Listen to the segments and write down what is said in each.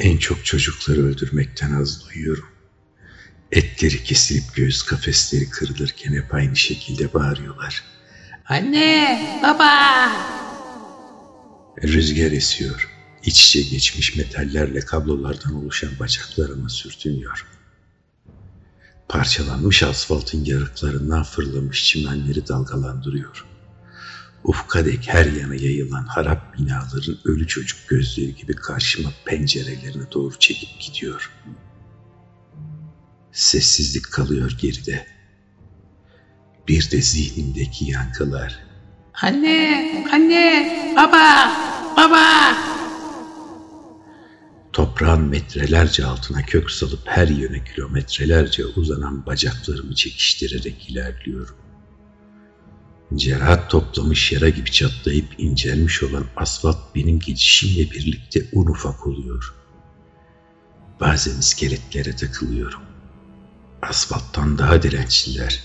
En çok çocukları öldürmekten az duyuyorum. Etleri kesilip göğüs kafesleri kırılırken hep aynı şekilde bağırıyorlar. Anne, baba. Rüzgar esiyor. İç içe geçmiş metallerle kablolardan oluşan bacaklarıma sürtünüyor. Parçalanmış asfaltın yarıklarından fırlamış çimenleri dalgalandırıyor. Ufka dek her yana yayılan harap binaların ölü çocuk gözleri gibi karşıma pencerelerine doğru çekip gidiyor. Sessizlik kalıyor geride. Bir de zihnimdeki yankılar. Anne, anne, baba, baba. Toprağın metrelerce altına kök salıp her yöne kilometrelerce uzanan bacaklarımı çekiştirerek ilerliyorum. Cerrahat toplamış yara gibi çatlayıp incelmiş olan asfalt benim gidişimle birlikte un ufak oluyor. Bazen iskeletlere takılıyorum. Asfalttan daha dirençliler.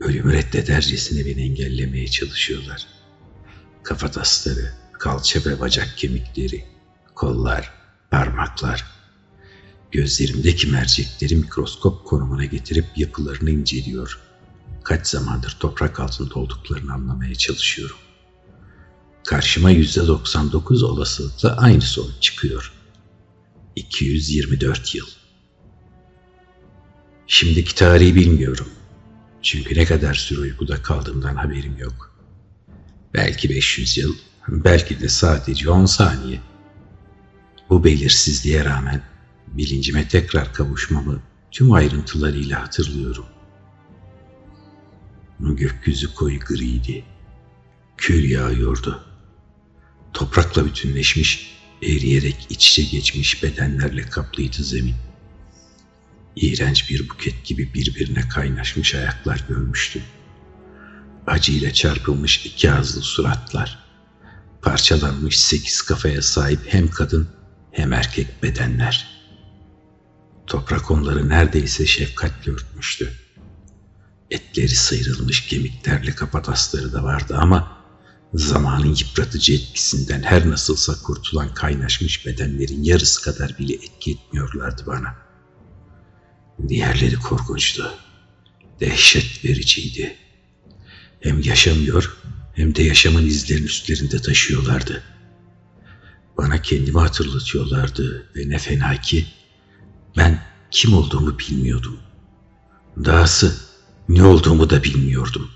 Ölümü reddedercesine beni engellemeye çalışıyorlar. Kafatasları, kalça ve bacak kemikleri, kollar, parmaklar. Gözlerimdeki mercekleri mikroskop konumuna getirip yapılarını inceliyor. Kaç zamandır toprak altında olduklarını anlamaya çalışıyorum. Karşıma yüzde 99 olasılıkla aynı sonuç çıkıyor. 224 yıl. Şimdiki tarihi bilmiyorum. Çünkü ne kadar süre uykuda kaldığımdan haberim yok. Belki 500 yıl, belki de sadece 10 saniye. Bu belirsizliğe rağmen bilincime tekrar kavuşmamı tüm ayrıntılarıyla hatırlıyorum. Gökyüzü koyu griydi. Kül yağıyordu. Toprakla bütünleşmiş, eriyerek iç içe geçmiş bedenlerle kaplıydı zemin. İğrenç bir buket gibi birbirine kaynaşmış ayaklar görmüştüm. Acıyla çarpılmış iki ağızlı suratlar. Parçalanmış sekiz kafaya sahip hem kadın hem erkek bedenler. Toprak onları neredeyse şefkatle örtmüştü. Etleri sıyrılmış kemiklerle kapatasları da vardı ama zamanın yıpratıcı etkisinden her nasılsa kurtulan kaynaşmış bedenlerin yarısı kadar bile etki etmiyorlardı bana. Diğerleri korkunçtu. Dehşet vericiydi. Hem yaşamıyor hem de yaşamın izlerini üstlerinde taşıyorlardı. Bana kendimi hatırlatıyorlardı ve ne fena ki ben kim olduğumu bilmiyordum. Dahası ne olduğumu da bilmiyordum.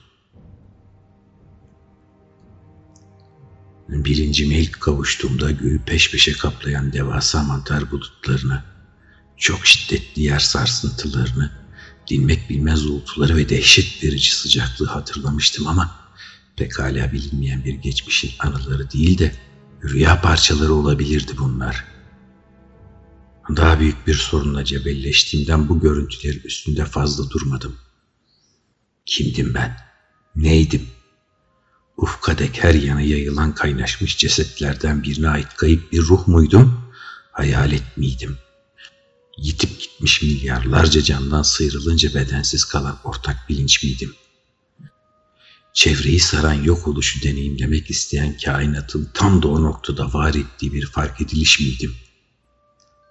Bilincime ilk kavuştuğumda göğü peş peşe kaplayan devasa mantar bulutlarını, çok şiddetli yer sarsıntılarını, dinmek bilmez uğultuları ve dehşet verici sıcaklığı hatırlamıştım ama pekala bilinmeyen bir geçmişin anıları değil de rüya parçaları olabilirdi bunlar. Daha büyük bir sorunla cebelleştiğimden bu görüntülerin üstünde fazla durmadım. Kimdim ben? Neydim? Ufka dek her yana yayılan kaynaşmış cesetlerden birine ait kayıp bir ruh muydum? Hayalet miydim? Yitip gitmiş milyarlarca candan sıyrılınca bedensiz kalan ortak bilinç miydim? Çevreyi saran yok oluşu deneyimlemek isteyen kainatın tam da o noktada var ettiği bir fark ediliş miydim?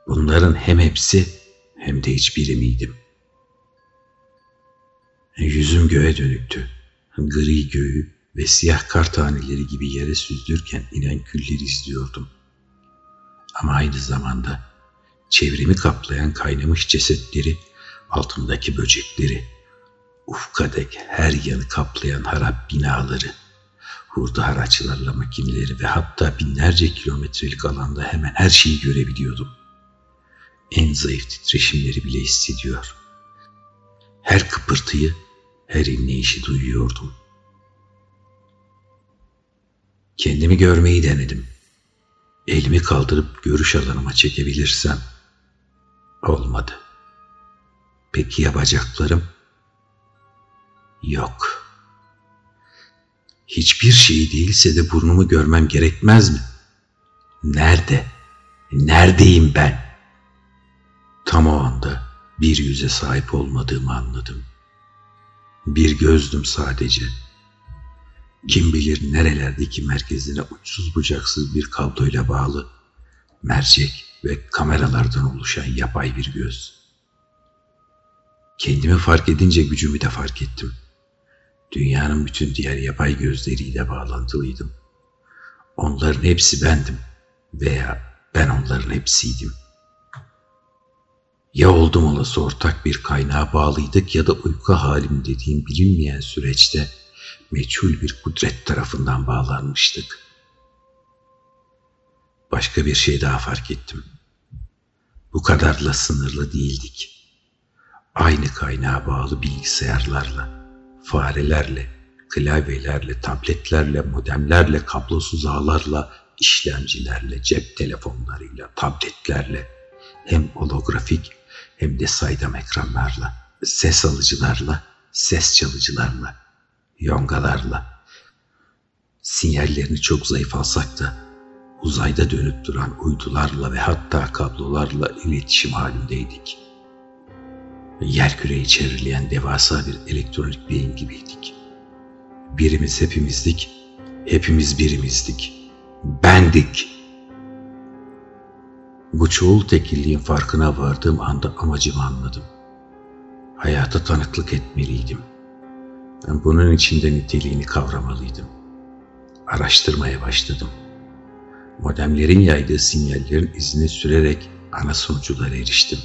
Bunların hem hepsi hem de hiçbiri miydim?'' Yüzüm göğe dönüktü. Gri göğü ve siyah kar taneleri gibi yere süzdürken inen külleri izliyordum. Ama aynı zamanda çevremi kaplayan kaynamış cesetleri, altımdaki böcekleri, ufka dek her yanı kaplayan harap binaları, hurda haraçlarla makineleri ve hatta binlerce kilometrelik alanda hemen her şeyi görebiliyordum. En zayıf titreşimleri bile hissediyor. Her kıpırtıyı her inleyişi duyuyordum. Kendimi görmeyi denedim. Elimi kaldırıp görüş alanıma çekebilirsem olmadı. Peki ya bacaklarım? Yok. Hiçbir şey değilse de burnumu görmem gerekmez mi? Nerede? Neredeyim ben? Tam o anda bir yüze sahip olmadığımı anladım.'' Bir gözdüm sadece. Kim bilir nerelerdeki merkezine uçsuz bucaksız bir kabloyla bağlı. mercek ve kameralardan oluşan yapay bir göz. Kendimi fark edince gücümü de fark ettim. Dünyanın bütün diğer yapay gözleriyle bağlantılıydım. Onların hepsi bendim veya ben onların hepsiydim. Ya oldum olası ortak bir kaynağa bağlıydık ya da uyku halim dediğim bilinmeyen süreçte meçhul bir kudret tarafından bağlanmıştık. Başka bir şey daha fark ettim. Bu kadarla sınırlı değildik. Aynı kaynağa bağlı bilgisayarlarla, farelerle, klavyelerle, tabletlerle, modemlerle, kablosuz ağlarla, işlemcilerle, cep telefonlarıyla, tabletlerle, hem holografik hem de saydam ekranlarla, ses alıcılarla, ses çalıcılarla, yongalarla, sinyallerini çok zayıf alsak da uzayda dönüp duran uydularla ve hatta kablolarla iletişim halindeydik. Yer küreyi çevreleyen devasa bir elektronik beyin gibiydik. Birimiz hepimizdik, hepimiz birimizdik. Bendik. Bu çoğul tekilliğin farkına vardığım anda amacımı anladım. Hayata tanıklık etmeliydim. Ben bunun içinde niteliğini kavramalıydım. Araştırmaya başladım. Modemlerin yaydığı sinyallerin izini sürerek ana sonuçlara eriştim.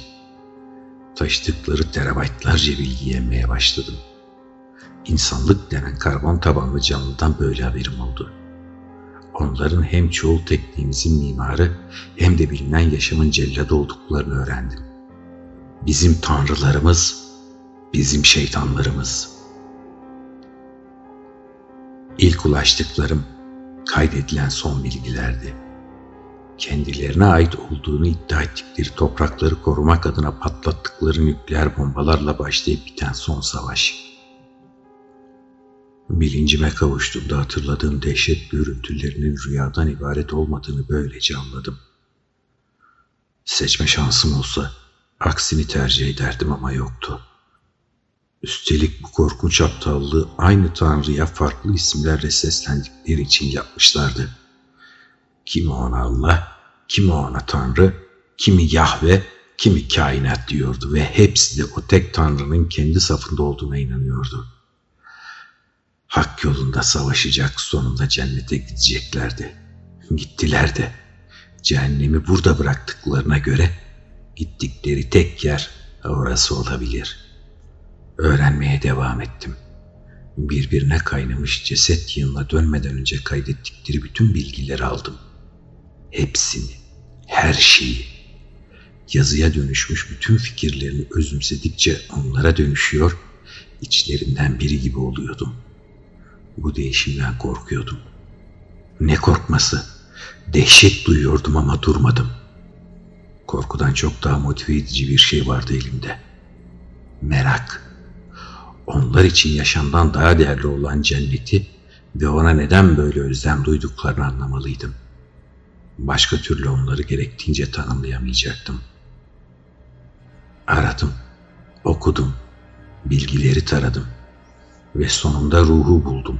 Taşıdıkları terabaytlarca bilgi emmeye başladım. İnsanlık denen karbon tabanlı canlıdan böyle haberim oldu.'' Onların hem çoğul tekniğimizin mimarı hem de bilinen yaşamın celladı olduklarını öğrendim. Bizim tanrılarımız, bizim şeytanlarımız. İlk ulaştıklarım kaydedilen son bilgilerdi. Kendilerine ait olduğunu iddia ettikleri toprakları korumak adına patlattıkları nükleer bombalarla başlayıp biten son savaş. Bilincime kavuştuğumda hatırladığım dehşet görüntülerinin rüyadan ibaret olmadığını böylece anladım. Seçme şansım olsa aksini tercih ederdim ama yoktu. Üstelik bu korkunç aptallığı aynı Tanrı'ya farklı isimlerle seslendikleri için yapmışlardı. Kimi ona Allah, kimi ona Tanrı, kimi Yahve, kimi kainat diyordu ve hepsi de o tek Tanrı'nın kendi safında olduğuna inanıyordu.'' Hak yolunda savaşacak sonunda cennete gideceklerdi. Gittiler de cehennemi burada bıraktıklarına göre gittikleri tek yer orası olabilir. Öğrenmeye devam ettim. Birbirine kaynamış ceset yığınına dönmeden önce kaydettikleri bütün bilgileri aldım. Hepsini, her şeyi. Yazıya dönüşmüş bütün fikirlerini özümsedikçe onlara dönüşüyor, içlerinden biri gibi oluyordum.'' Bu değişimden korkuyordum. Ne korkması? Dehşet duyuyordum ama durmadım. Korkudan çok daha motive edici bir şey vardı elimde. Merak. Onlar için yaşamdan daha değerli olan cenneti ve ona neden böyle özlem duyduklarını anlamalıydım. Başka türlü onları gerektiğince tanımlayamayacaktım. Aradım, okudum, bilgileri taradım ve sonunda ruhu buldum.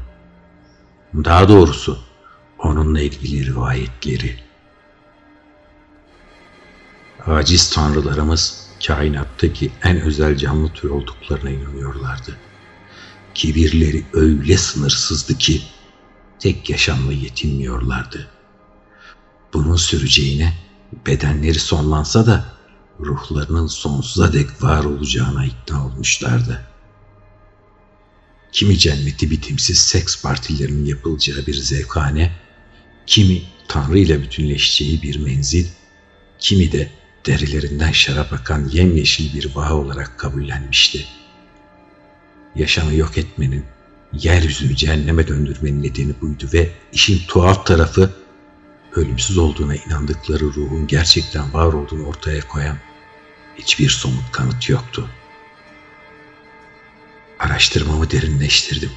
Daha doğrusu onunla ilgili rivayetleri. Aciz tanrılarımız kainattaki en özel canlı tür olduklarına inanıyorlardı. Kibirleri öyle sınırsızdı ki tek yaşamla yetinmiyorlardı. Bunun süreceğine bedenleri sonlansa da ruhlarının sonsuza dek var olacağına ikna olmuşlardı kimi cenneti bitimsiz seks partilerinin yapılacağı bir zevkhane, kimi Tanrı ile bütünleşeceği bir menzil, kimi de derilerinden şarap akan yemyeşil bir vaha olarak kabullenmişti. Yaşamı yok etmenin, yeryüzünü cehenneme döndürmenin nedeni buydu ve işin tuhaf tarafı ölümsüz olduğuna inandıkları ruhun gerçekten var olduğunu ortaya koyan hiçbir somut kanıt yoktu.'' Araştırmamı derinleştirdim.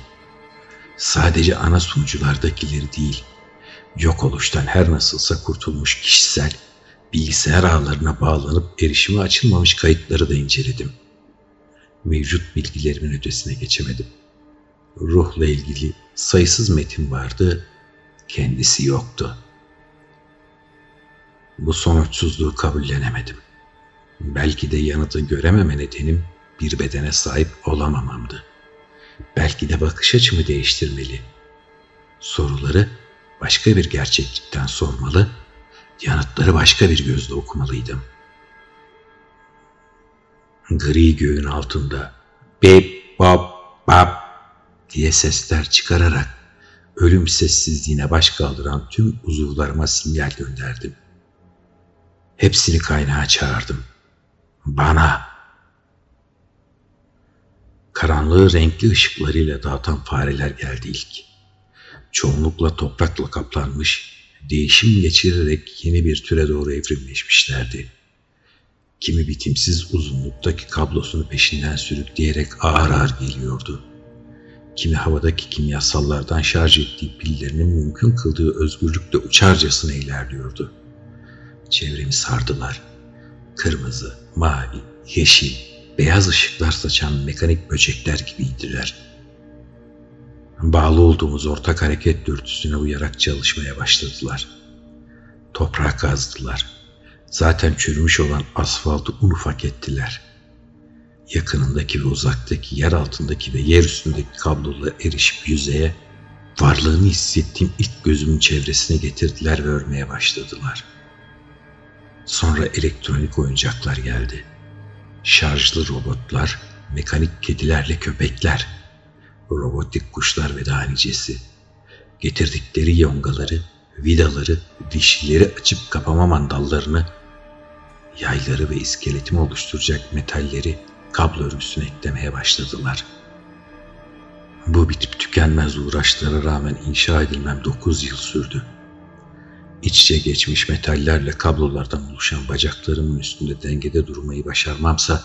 Sadece ana sunuculardakileri değil, yok oluştan her nasılsa kurtulmuş kişisel, bilgisayar ağlarına bağlanıp erişime açılmamış kayıtları da inceledim. Mevcut bilgilerimin ötesine geçemedim. Ruhla ilgili sayısız metin vardı, kendisi yoktu. Bu sonuçsuzluğu kabullenemedim. Belki de yanıtı görememe nedenim bir bedene sahip olamamamdı. Belki de bakış açımı değiştirmeli. Soruları başka bir gerçeklikten sormalı, yanıtları başka bir gözle okumalıydım. Gri göğün altında bip bop bap diye sesler çıkararak ölüm sessizliğine baş kaldıran tüm uzuvlarıma sinyal gönderdim. Hepsini kaynağa çağırdım. Bana. Karanlığı renkli ışıklarıyla dağıtan fareler geldi ilk. Çoğunlukla toprakla kaplanmış, değişim geçirerek yeni bir türe doğru evrimleşmişlerdi. Kimi bitimsiz uzunluktaki kablosunu peşinden sürükleyerek ağır ağır geliyordu. Kimi havadaki kimyasallardan şarj ettiği pillerinin mümkün kıldığı özgürlükle uçarcasına ilerliyordu. Çevremi sardılar. Kırmızı, mavi, yeşil, beyaz ışıklar saçan mekanik böcekler gibiydiler. Bağlı olduğumuz ortak hareket dürtüsüne uyarak çalışmaya başladılar. Toprağı kazdılar. Zaten çürümüş olan asfaltı un ufak ettiler. Yakınındaki ve uzaktaki, yer altındaki ve yer üstündeki kablola erişip yüzeye, varlığını hissettiğim ilk gözümün çevresine getirdiler ve örmeye başladılar. Sonra elektronik oyuncaklar geldi. Şarjlı robotlar, mekanik kedilerle köpekler, robotik kuşlar ve daha nicesi. Getirdikleri yongaları, vidaları, dişlileri açıp kapama mandallarını, yayları ve iskeletimi oluşturacak metalleri kablo örgüsüne eklemeye başladılar. Bu bitip tükenmez uğraşlara rağmen inşa edilmem 9 yıl sürdü. İç içe geçmiş metallerle kablolardan oluşan bacaklarımın üstünde dengede durmayı başarmamsa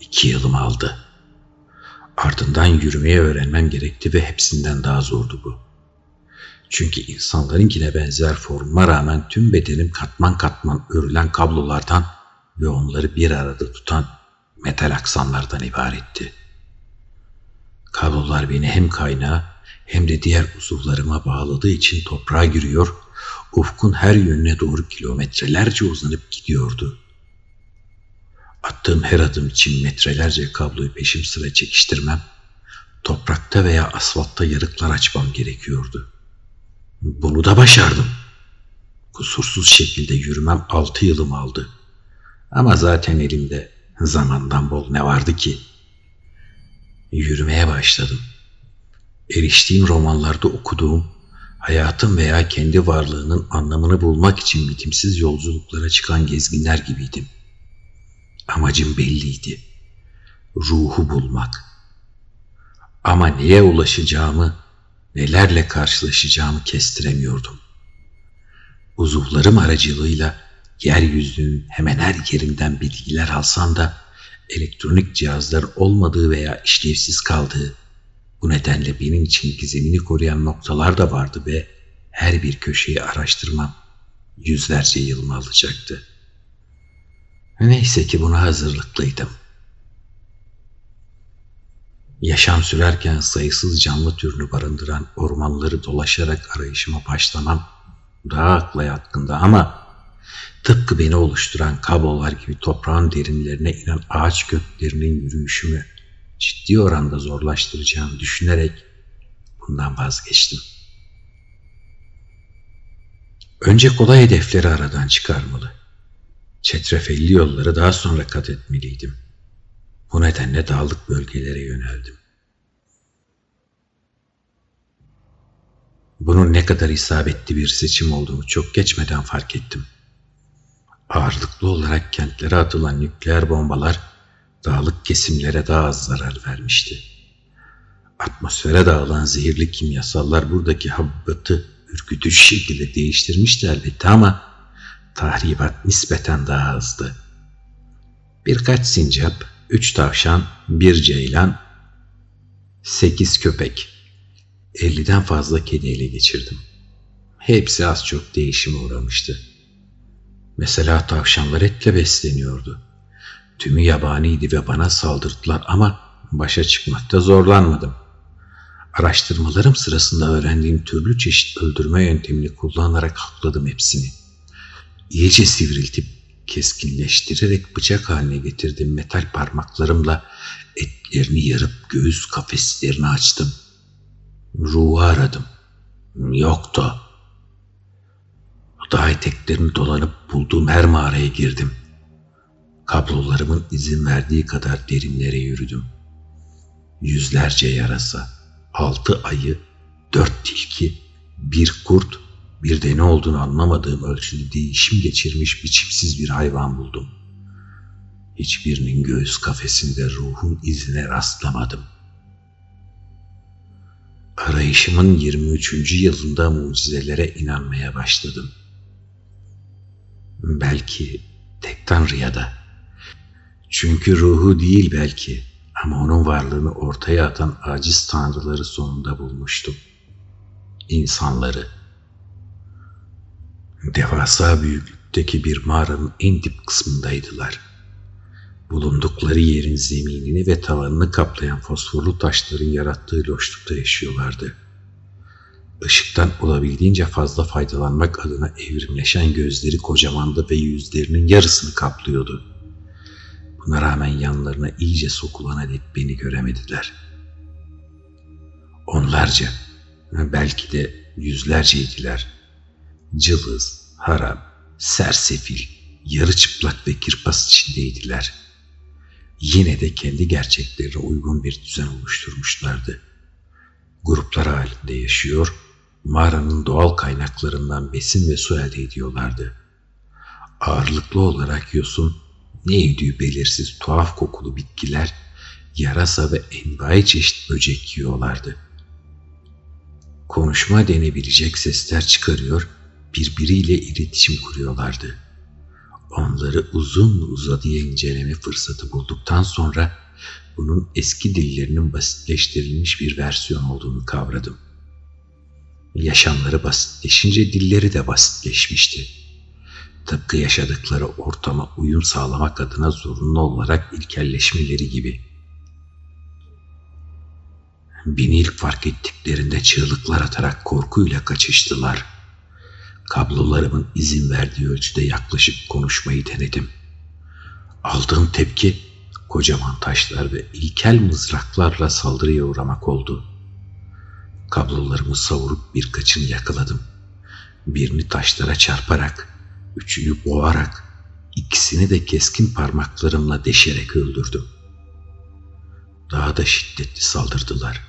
iki yılım aldı. Ardından yürümeyi öğrenmem gerekti ve hepsinden daha zordu bu. Çünkü insanlarınkine benzer formuma rağmen tüm bedenim katman katman örülen kablolardan ve onları bir arada tutan metal aksanlardan ibaretti. Kablolar beni hem kaynağa hem de diğer uzuvlarıma bağladığı için toprağa giriyor, ufkun her yönüne doğru kilometrelerce uzanıp gidiyordu. Attığım her adım için metrelerce kabloyu peşim sıra çekiştirmem, toprakta veya asfaltta yarıklar açmam gerekiyordu. Bunu da başardım. Kusursuz şekilde yürümem altı yılım aldı. Ama zaten elimde zamandan bol ne vardı ki? Yürümeye başladım. Eriştiğim romanlarda okuduğum, hayatın veya kendi varlığının anlamını bulmak için bitimsiz yolculuklara çıkan gezginler gibiydim. Amacım belliydi. Ruhu bulmak. Ama neye ulaşacağımı, nelerle karşılaşacağımı kestiremiyordum. Uzuvlarım aracılığıyla yeryüzünün hemen her yerinden bilgiler alsam da elektronik cihazlar olmadığı veya işlevsiz kaldığı, bu nedenle benim için gizemini koruyan noktalar da vardı ve her bir köşeyi araştırmam yüzlerce yılımı alacaktı. Neyse ki buna hazırlıklıydım. Yaşam sürerken sayısız canlı türünü barındıran ormanları dolaşarak arayışıma başlamam daha akla yatkındı ama tıpkı beni oluşturan kablolar gibi toprağın derinlerine inen ağaç köklerinin yürüyüşümü ciddi oranda zorlaştıracağını düşünerek bundan vazgeçtim. Önce kolay hedefleri aradan çıkarmalı. Çetrefelli yolları daha sonra kat etmeliydim. Bu nedenle dağlık bölgelere yöneldim. Bunun ne kadar isabetli bir seçim olduğunu çok geçmeden fark ettim. Ağırlıklı olarak kentlere atılan nükleer bombalar dağlık kesimlere daha az zarar vermişti. Atmosfere dağılan zehirli kimyasallar buradaki habitatı ürkütücü şekilde değiştirmişti elbette ama tahribat nispeten daha azdı. Birkaç sincap, üç tavşan, bir ceylan, sekiz köpek, elliden fazla kedi ele geçirdim. Hepsi az çok değişime uğramıştı. Mesela tavşanlar etle besleniyordu. Tümü yabaniydi ve bana saldırdılar ama başa çıkmakta zorlanmadım. Araştırmalarım sırasında öğrendiğim türlü çeşit öldürme yöntemini kullanarak hakladım hepsini. iyice sivriltip keskinleştirerek bıçak haline getirdiğim metal parmaklarımla etlerini yarıp göğüs kafeslerini açtım. Ruhu aradım. Yoktu. Dağ eteklerini dolanıp bulduğum her mağaraya girdim. Kablolarımın izin verdiği kadar derinlere yürüdüm. Yüzlerce yarasa, altı ayı, dört tilki, bir kurt, bir de ne olduğunu anlamadığım ölçüde değişim geçirmiş biçimsiz bir hayvan buldum. Hiçbirinin göğüs kafesinde ruhun izine rastlamadım. Arayışımın 23. yılında mucizelere inanmaya başladım. Belki tek tanrıya da. Çünkü ruhu değil belki ama onun varlığını ortaya atan aciz tanrıları sonunda bulmuştum. İnsanları. Devasa büyüklükteki bir mağaranın en dip kısmındaydılar. Bulundukları yerin zeminini ve tavanını kaplayan fosforlu taşların yarattığı loşlukta yaşıyorlardı. Işıktan olabildiğince fazla faydalanmak adına evrimleşen gözleri kocamandı ve yüzlerinin yarısını kaplıyordu. Buna rağmen yanlarına iyice sokulana dek beni göremediler. Onlarca, belki de yüzlerceydiler. Cılız, harap, sersefil, yarı çıplak ve kirpas içindeydiler. Yine de kendi gerçeklerine uygun bir düzen oluşturmuşlardı. Gruplar halinde yaşıyor, mağaranın doğal kaynaklarından besin ve su elde ediyorlardı. Ağırlıklı olarak yosun, ne yediği belirsiz tuhaf kokulu bitkiler, yarasa ve envai çeşit böcek yiyorlardı. Konuşma denebilecek sesler çıkarıyor, birbiriyle iletişim kuruyorlardı. Onları uzun uzadıya inceleme fırsatı bulduktan sonra bunun eski dillerinin basitleştirilmiş bir versiyon olduğunu kavradım. Yaşamları basitleşince dilleri de basitleşmişti. Tıpkı yaşadıkları ortama uyum sağlamak adına zorunlu olarak ilkelleşmeleri gibi. Beni ilk fark ettiklerinde çığlıklar atarak korkuyla kaçıştılar. Kablolarımın izin verdiği ölçüde yaklaşıp konuşmayı denedim. Aldığım tepki kocaman taşlar ve ilkel mızraklarla saldırıya uğramak oldu. Kablolarımı savurup birkaçını yakaladım. Birini taşlara çarparak, üçünü boğarak, ikisini de keskin parmaklarımla deşerek öldürdüm. Daha da şiddetli saldırdılar.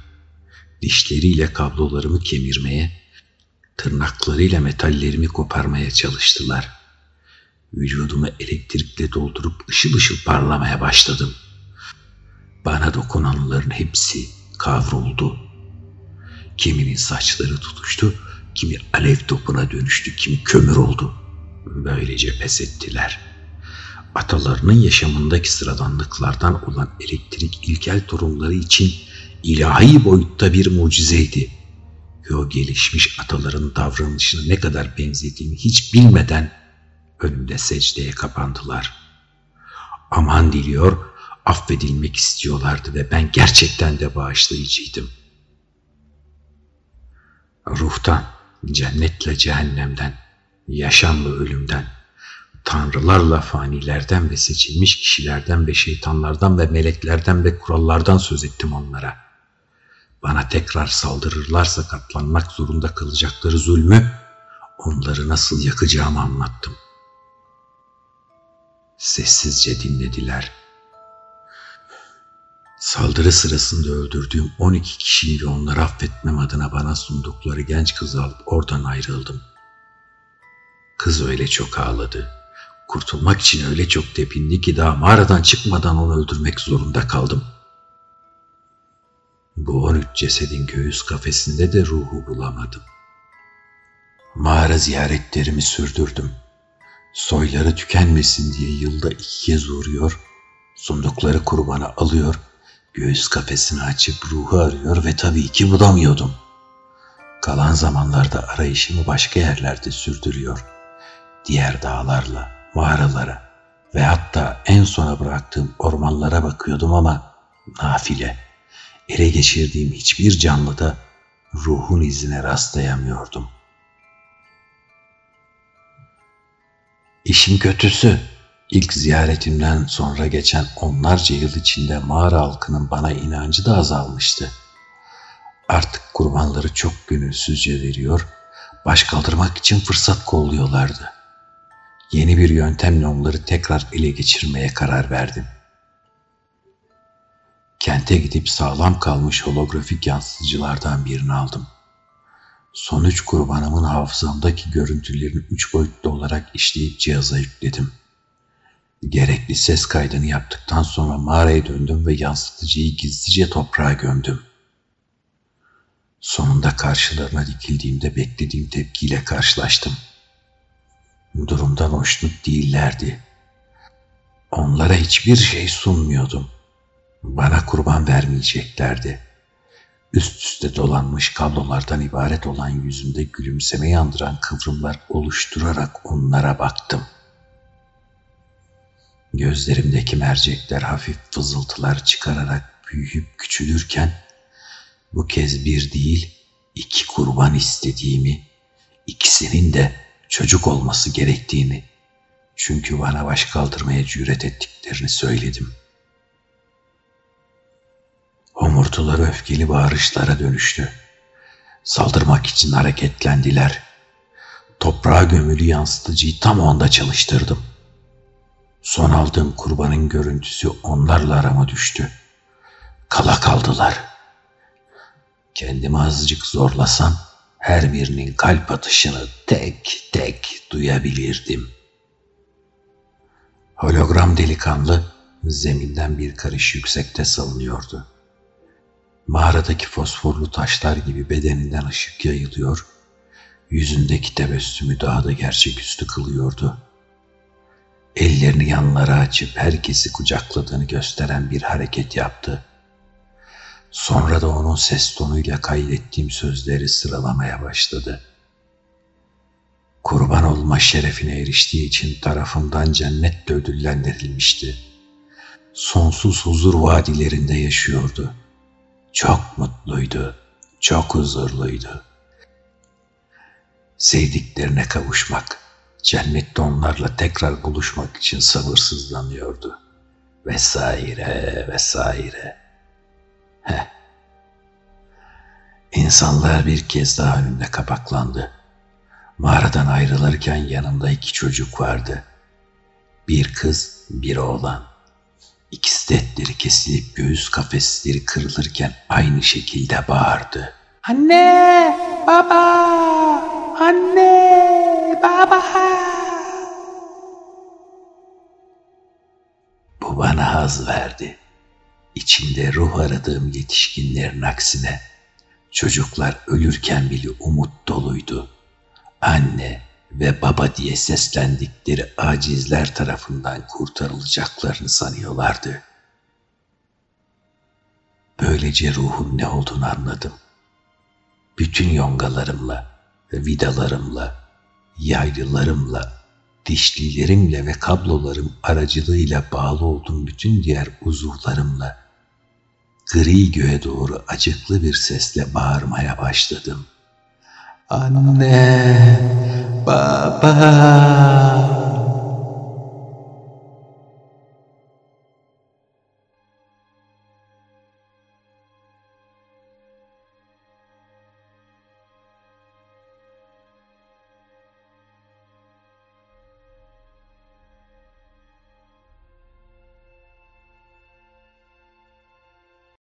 Dişleriyle kablolarımı kemirmeye, tırnaklarıyla metallerimi koparmaya çalıştılar. Vücudumu elektrikle doldurup ışıl ışıl parlamaya başladım. Bana dokunanların hepsi kavruldu. Kiminin saçları tutuştu, kimi alev topuna dönüştü, kimi kömür oldu. Böylece pes ettiler. Atalarının yaşamındaki sıradanlıklardan olan elektrik ilkel torunları için ilahi boyutta bir mucizeydi. Ve o gelişmiş ataların davranışına ne kadar benzediğini hiç bilmeden önümde secdeye kapandılar. Aman diliyor, affedilmek istiyorlardı ve ben gerçekten de bağışlayıcıydım. Ruhtan, cennetle cehennemden, yaşamla ölümden, tanrılarla fanilerden ve seçilmiş kişilerden ve şeytanlardan ve meleklerden ve kurallardan söz ettim onlara. Bana tekrar saldırırlarsa katlanmak zorunda kalacakları zulmü, onları nasıl yakacağımı anlattım. Sessizce dinlediler. Saldırı sırasında öldürdüğüm 12 kişiyi ve onları affetmem adına bana sundukları genç kızı alıp oradan ayrıldım. Kız öyle çok ağladı. Kurtulmak için öyle çok tepindi ki daha mağaradan çıkmadan onu öldürmek zorunda kaldım. Bu 13 cesedin göğüs kafesinde de ruhu bulamadım. Mağara ziyaretlerimi sürdürdüm. Soyları tükenmesin diye yılda iki kez uğruyor, sundukları kurbanı alıyor, göğüs kafesini açıp ruhu arıyor ve tabii ki bulamıyordum. Kalan zamanlarda arayışımı başka yerlerde sürdürüyor. Diğer dağlarla, mağaralara ve hatta en sona bıraktığım ormanlara bakıyordum ama nafile. Ele geçirdiğim hiçbir canlıda ruhun izine rastlayamıyordum.'' İşin kötüsü ilk ziyaretimden sonra geçen onlarca yıl içinde mağara halkının bana inancı da azalmıştı. Artık kurbanları çok gönülsüzce veriyor, baş kaldırmak için fırsat kolluyorlardı. Yeni bir yöntemle onları tekrar ele geçirmeye karar verdim. Kente gidip sağlam kalmış holografik yansıtıcılardan birini aldım. Son üç kurbanımın hafızamdaki görüntülerini üç boyutlu olarak işleyip cihaza yükledim. Gerekli ses kaydını yaptıktan sonra mağaraya döndüm ve yansıtıcıyı gizlice toprağa gömdüm. Sonunda karşılarına dikildiğimde beklediğim tepkiyle karşılaştım. Durumdan hoşnut değillerdi. Onlara hiçbir şey sunmuyordum. Bana kurban vermeyeceklerdi. Üst üste dolanmış kablolardan ibaret olan yüzünde gülümseme yandıran kıvrımlar oluşturarak onlara baktım. Gözlerimdeki mercekler hafif fızıltılar çıkararak büyüyüp küçülürken bu kez bir değil iki kurban istediğimi, ikisinin de çocuk olması gerektiğini, çünkü bana baş kaldırmaya cüret ettiklerini söyledim. Homurtuları öfkeli bağırışlara dönüştü. Saldırmak için hareketlendiler. Toprağa gömülü yansıtıcıyı tam o anda çalıştırdım. Son aldığım kurbanın görüntüsü onlarla arama düştü. Kala kaldılar. Kendimi azıcık zorlasam her birinin kalp atışını tek tek duyabilirdim. Hologram delikanlı zeminden bir karış yüksekte salınıyordu. Mağaradaki fosforlu taşlar gibi bedeninden ışık yayılıyor, yüzündeki tebessümü daha da gerçeküstü kılıyordu. Ellerini yanlara açıp herkesi kucakladığını gösteren bir hareket yaptı. Sonra da onun ses tonuyla kaydettiğim sözleri sıralamaya başladı. Kurban olma şerefine eriştiği için tarafımdan cennetle ödüllendirilmişti. Sonsuz huzur vadilerinde yaşıyordu.'' Çok mutluydu, çok huzurluydu. Sevdiklerine kavuşmak, cennette onlarla tekrar buluşmak için sabırsızlanıyordu. Vesaire, vesaire. İnsanlar bir kez daha önümde kapaklandı. Mağaradan ayrılırken yanımda iki çocuk vardı. Bir kız, bir oğlan. İkisi de etleri kesilip göğüs kafesleri kırılırken aynı şekilde bağırdı. Anne, baba, anne, baba. Bu bana haz verdi. İçinde ruh aradığım yetişkinlerin aksine çocuklar ölürken bile umut doluydu. Anne, ve baba diye seslendikleri acizler tarafından kurtarılacaklarını sanıyorlardı. Böylece ruhun ne olduğunu anladım. Bütün yongalarımla, vidalarımla, yaylılarımla, dişlilerimle ve kablolarım aracılığıyla bağlı olduğum bütün diğer uzuvlarımla gri göğe doğru acıklı bir sesle bağırmaya başladım. Anne, Baba.